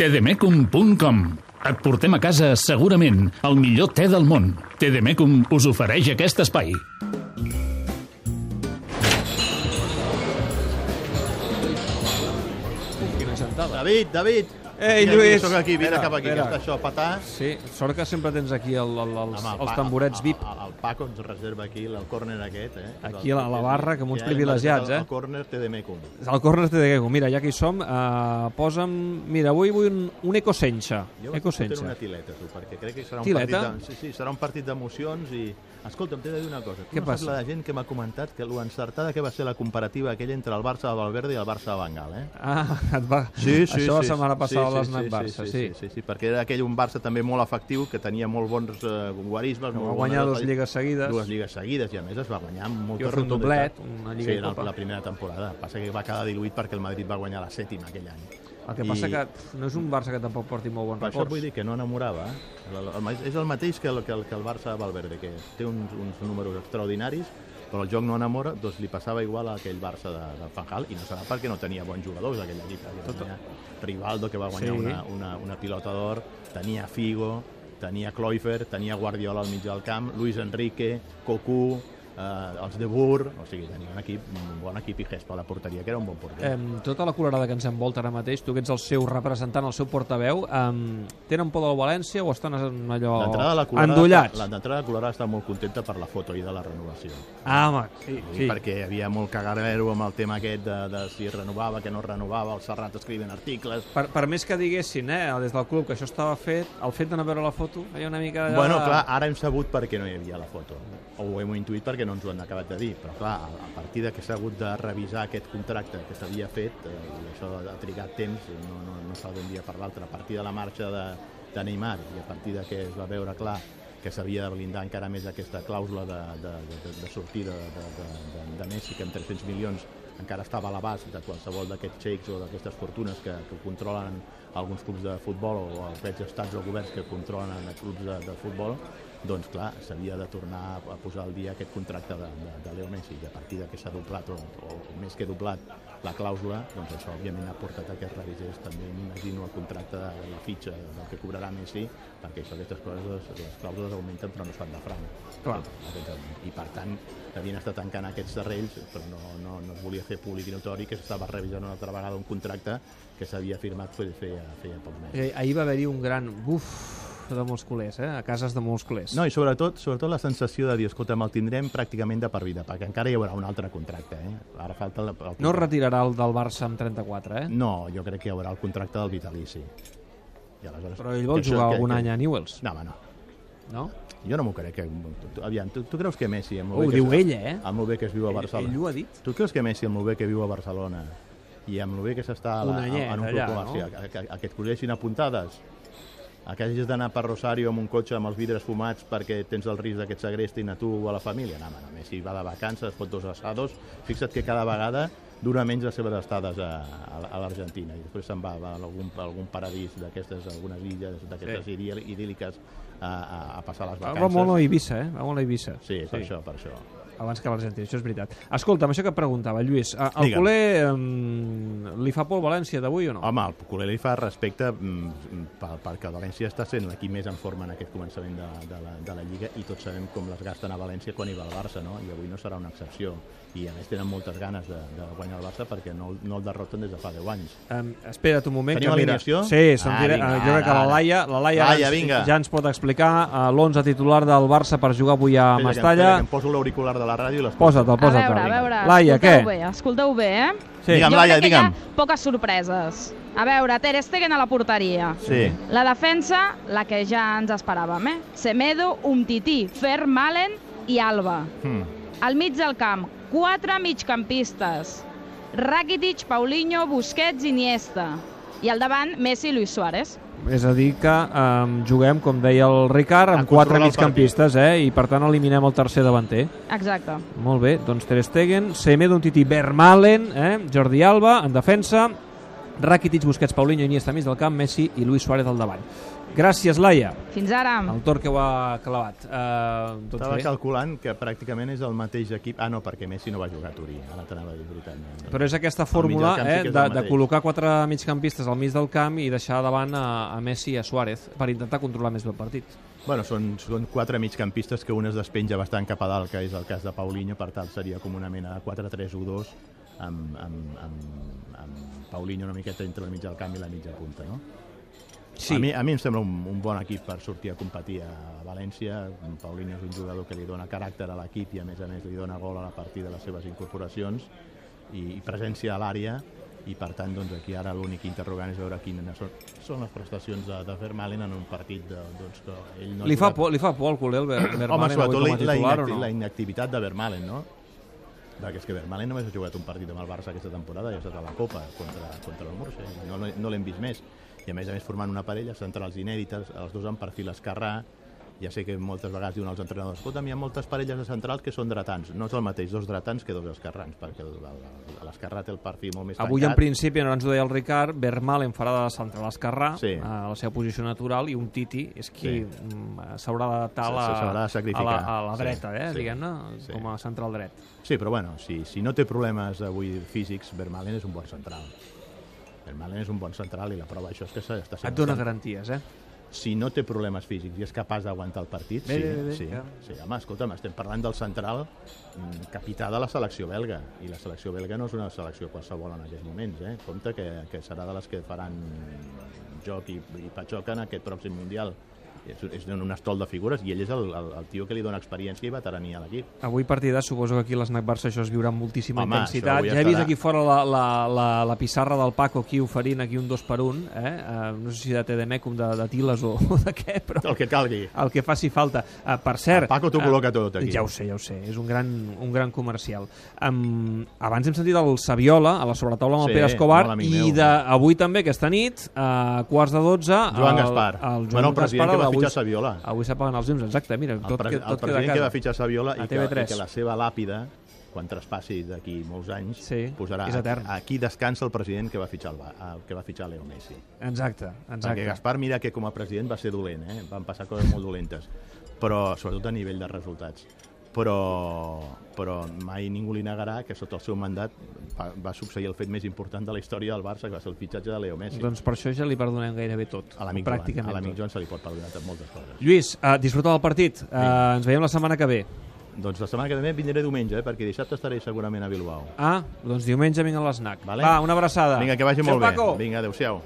tdmecum.com Et portem a casa segurament el millor te del món. TDMecum us ofereix aquest espai. David, David! Ei, Vine Lluís! Soc aquí, vine cap aquí, que està això, petar. Sí, sort que sempre tens aquí el, el, els, Home, el els tamborets el- VIP. El, el Paco ens reserva aquí el córner aquest, eh? Aquí a la- la barra, com uns Ja privilegiats, marcat eh? El córner té de mecum. El córner té de Gego. Mira, ja que hi som, eh, posa'm... Mira, avui vull un, un ecosenxa. Jo vaig Ecosenxa. una tileta, tu, perquè crec que serà un Tileta? partit... De, sí, sí, serà un partit d'emocions i... Escolta'm, t'he de dir una cosa. Tu Què no passa? la gent que m'ha comentat que l'encertada que va ser la comparativa aquella entre el Barça de Valverde i el Barça de Bengal, eh? Ah, et va... Això la setmana passada a l'Snac Barça, sí, sí, sí, sí, perquè era aquell un Barça també molt efectiu, que tenia molt bons eh, guarismes. Va guanyar bones- dues lligues seguides. Dues lligues seguides, i a més es va guanyar amb molta I un doblet, una lliga sí, i la, copa. la primera temporada. Passa que va quedar diluït perquè el Madrid va guanyar la sèptima aquell any. El que passa que no és un Barça que tampoc porti molt bons Per això records. vull dir que no enamorava. El, el, el, és el mateix que el, que el, que el Barça de Valverde, que té uns, uns números extraordinaris, però el joc no enamora, doncs li passava igual a aquell Barça de, de Fanjal, i no serà perquè no tenia bons jugadors aquell equip, tenia Rivaldo, que va guanyar Sí. una, una, una pilota d'or, tenia Figo, tenia Cloifer, tenia Guardiola al mig del camp, Luis Enrique, Cocu, eh, els de Boer, o sigui, tenia un equip, un bon equip i Gespa a la porteria, que era un bon porter. Em, tota la colorada que ens envolta ara mateix, tu que ets el seu representant, el seu portaveu, em, tenen por del València o estan allò L'entrada de la Colorada, endollats? la- l'entrada de Colorada està molt contenta per la foto i de la renovació. Ah, home, sí, Sí. Perquè havia molt cagarero amb el tema aquest de, de si renovava, que no renovava, el Serrat escrivint articles... Per, per més que diguessin, eh, des del club, que això estava fet, el fet d'anar a veure la foto, hi ha una mica de... Bueno, clar, ara hem sabut per què no hi havia la foto. O ho hem intuït perquè no ens ho han acabat de dir. Però clar, a, partir de que s'ha hagut de revisar aquest contracte que s'havia fet, eh, i això ha trigat temps, no, no, no s'ha d'un dia per l'altre, a partir de la marxa de, de Neymar i a partir de que es va veure clar que s'havia de blindar encara més aquesta clàusula de, de, de, de sortida de, de, de, de Messi, que amb 300 milions encara estava a l'abast de qualsevol d'aquests xeics o d'aquestes fortunes que, que controlen alguns clubs de futbol o els veig estats o governs que controlen clubs de, de futbol, doncs clar, s'havia de tornar a posar al dia aquest contracte de, de, de Leo Messi i a partir de que s'ha doblat o, o més que doblat la clàusula, doncs això òbviament ha portat a que es revisés també, m'imagino, el contracte de la fitxa del que cobrarà Messi, perquè això, aquestes coses, les clàusules augmenten però no es fan de franc. Clar. I per tant, havien estat tancant aquests serrells, però no, no, no es volia fer públic i notori que s'estava revisant una altra vegada un contracte que s'havia firmat feia, feia pocs mesos. Eh, Ahir va haver-hi un gran buf de molts culers, eh? a cases de molts culers. No, i sobretot, sobretot la sensació de dir, escolta, el tindrem pràcticament de per vida, perquè encara hi haurà un altre contracte. Eh? Ara falta el, el No es retirarà el del Barça amb 34, eh? No, jo crec que hi haurà el contracte del vitalici. I aleshores, Però ell vol que jugar que- algun que- any a Newells, No, home, no. no? Jo no m'ho crec. Que... Tu, aviam, tu, tu creus que Messi... Amb ho diu que, ell, eh? Amb el bé que es viu a Ell, Barcelona. ell ho ha dit. Tu creus que Messi, amb el bé que viu a Barcelona i amb el bé que s'està en un club no? comercial, a, a, a, que et colleixin apuntades, que hagis d'anar per Rosario amb un cotxe amb els vidres fumats perquè tens el risc de que et segrestin a tu o a la família. No, home, no, Messi va de vacances, es fot dos assados, fixa't que cada vegada dura menys les seves estades a, a, a l'Argentina i després se'n va, va a algun, a algun paradís d'aquestes, algunes illes d'aquestes Sí. sí. idíl·liques a, a, a passar les Va vacances. molt a Eivissa, eh? Va molt a Eivissa. Sí, per això, per això. Abans que l'Argentina, això és veritat. Escolta'm, això que et preguntava, Lluís, eh, el Digue'm. culer eh, li fa por al València d'avui o no? Home, el culer li fa respecte mm, per- perquè el València està sent l'equip més en forma en aquest començament de, de, la, de la Lliga i tots sabem com les gasten a València quan hi va el Barça, no? I avui no serà una excepció. I a més tenen moltes ganes de, de guanyar el Barça perquè no, no el derroten des de fa 10 anys. Um, espera't un moment. Tenim alineació? Sí, Ah, dire... vinga, jo crec que la. Laia, la Laia, Laia, ens- vinga. ja ens pot explicar uh, l'11 titular del Barça per jugar avui a que- Mestalla. que em poso l'auricular de la ràdio i les Posa't-el, A posa't-el. veure, a veure, Laia, què? escolteu bé, escolteu bé, eh? Sí. Digue'm, jo Laia, crec que digue'm. hi ha poques sorpreses. A veure, Ter Stegen a la porteria. Sí. La defensa, la que ja ens esperàvem, eh? Semedo, Umtiti, Fer, Malen i Alba. Hmm. Al mig del camp, quatre migcampistes. Rakitic, Paulinho, Busquets, Iniesta. I al davant, Messi i Luis Suárez. És a dir que um, juguem, com deia el Ricard, amb quatre migcampistes, eh? i per tant eliminem el tercer davanter. Exacte. Molt bé, doncs Ter Stegen, Semedo, un tití Vermalen, eh? Jordi Alba, en defensa, Rakitic, Busquets, Paulinho, Iniesta mig del camp, Messi i Luis Suárez al davant. Gràcies, Laia. Fins ara. El Tor que ho ha clavat. Uh, doncs Estava bé. calculant que pràcticament és el mateix equip... Ah, no, perquè Messi no va jugar a Turí. Ara t'anava a dir veritat. No. Però és aquesta fórmula sí eh, és de, de col·locar quatre migcampistes al mig del camp i deixar davant a, a Messi i a Suárez per intentar controlar més bé el partit. Bueno, són, són quatre migcampistes que un es despenja bastant cap a dalt, que és el cas de Paulinho, per tant seria com una mena de 4-3-1-2 amb, amb, amb, amb Paulinho una miqueta entre el mig del camp i la mitja punta, no? Sí, A, mi, a mi em sembla un, un bon equip per sortir a competir a València. Paulinho és un jugador que li dona caràcter a l'equip i a més a més li dona gol a la partir de les seves incorporacions i, i presència a l'àrea i per tant doncs, aquí ara l'únic interrogant és veure quines són, són les prestacions de, de Vermaelen en un partit de, doncs, que ell no li, fa jugat- por, li fa por el culer el Ver- Home, sobretot la, la, inacti no? la inactivitat de Vermaelen, no? Perquè és que Vermaelen només ha jugat un partit amb el Barça aquesta temporada i ha estat a la Copa contra, contra el Murcia. No, no, no l'hem vist més. I a més a més formant una parella centrals inèdites, els dos en perfil esquerrà, ja sé que moltes vegades diuen els entrenadors escolta, hi ha moltes parelles de centrals que són dretans. No és el mateix dos dretans que dos esquerrans, perquè l'esquerrà té el perfil molt més Avui, en tancat. principi, no ens ho deia el Ricard, Vermaelen farà de central esquerrà, Sí. a la seva posició natural, i un Titi és qui Sí. mm, s'haurà d'adaptar a, de a, la, a la Sí, dreta, eh, sí, diguem-ne, sí. com a central dret. Sí, però bueno, si, si no té problemes avui físics, Vermaelen és un bon central. Vermaelen és un bon central i la prova d'això és que s'està Et dona garanties, eh? Si no té problemes físics i és capaç d'aguantar el partit, Bé, sí, bé, bé, sí, ja. sí. Home, escolta'm, estem parlant del central mm, capità de la selecció belga, i la selecció belga no és una selecció qualsevol en aquests moments, eh? Compte que, que serà de les que faran joc i, i patxoc en aquest pròxim Mundial. És, és un estol de figures i ell és el, el, el tio que li dona experiència i veterania a l'equip. Avui partida, suposo que aquí a l'Snac Barça això es viurà amb moltíssima Home, intensitat. Ja he vist aquí fora la, la, la, la pissarra del Paco aquí oferint aquí un dos per un, eh? Uh, no sé si de TDM, de, de Tiles o, o de què, però El que calgui. el que faci falta. Uh, per cert... El Paco t'ho eh, col·loca tot, aquí. Ja ho sé, ja ho sé, és un gran, un gran comercial. Um, abans hem sentit el Saviola a la sobretaula amb el Sí, Pere Escobar i de, avui també, aquesta nit, a quarts de 12... Joan el, Gaspar. El, Bueno, el president que va avui- fitxar Saviola. Avui s'apaguen els llums, exacte, mira, El, tot, pre el tot queda a president casa. que va fitxar Saviola i que, TV3. i que la seva làpida quan traspassi d'aquí molts anys Sí, posarà és etern. aquí descansa el president que va fitxar el, el que va fitxar Leo Messi. Exacte, Perquè exacte. Gaspar mira que com a president va ser dolent, eh? van passar coses molt dolentes, però sobretot a nivell de resultats. Però, però mai ningú li negarà que sota el seu mandat va, va succeir el fet més important de la història del Barça, que va ser el fitxatge de Leo Messi. Doncs per això ja li perdonem gairebé tot. a l'amic Joan, a l'amic. Joan se li pot perdonar moltes coses. Lluís, uh, disfruta del partit. Uh, ens veiem la setmana que ve. Doncs la setmana que ve vindré diumenge, eh? perquè dissabte estaré segurament a Bilbao. Ah, doncs diumenge vinc a l'SNAC. Vale. Va, una abraçada. Vinga, que vagi Adéu, molt bé. Paco. Vinga, adeu-siau.